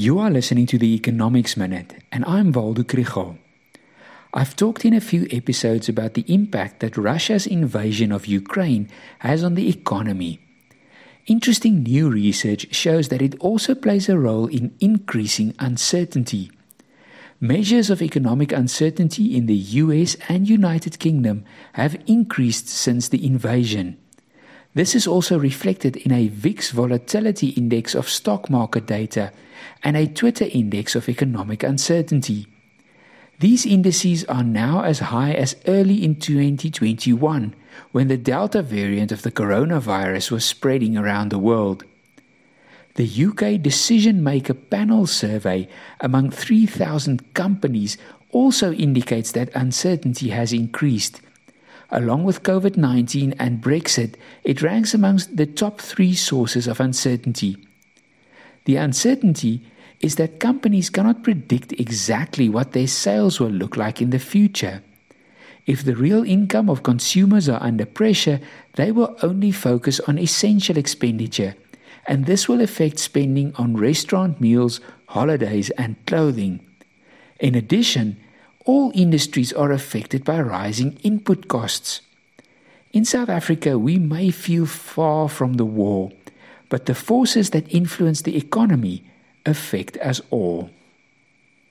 You are listening to the Economics Minute, and I'm Waldo Krugell. I've talked in a few episodes about the impact that Russia's invasion of Ukraine has on the economy. Interesting new research shows that it also plays a role in increasing uncertainty. Measures of economic uncertainty in the US and United Kingdom have increased since the invasion. This is also reflected in a VIX volatility index of stock market data and a Twitter index of economic uncertainty. These indices are now as high as early in 2021 when the Delta variant of the coronavirus was spreading around the world. The UK Decision Maker Panel survey among 3,000 companies also indicates that uncertainty has increased Along with COVID 19 and Brexit, it ranks amongst the top three sources of uncertainty. The uncertainty is that companies cannot predict exactly what their sales will look like in the future. If the real income of consumers are under pressure, they will only focus on essential expenditure, and this will affect spending on restaurant meals, holidays, and clothing. In addition, all industries are affected by rising input costs. In South Africa, we may feel far from the war, but the forces that influence the economy affect us all.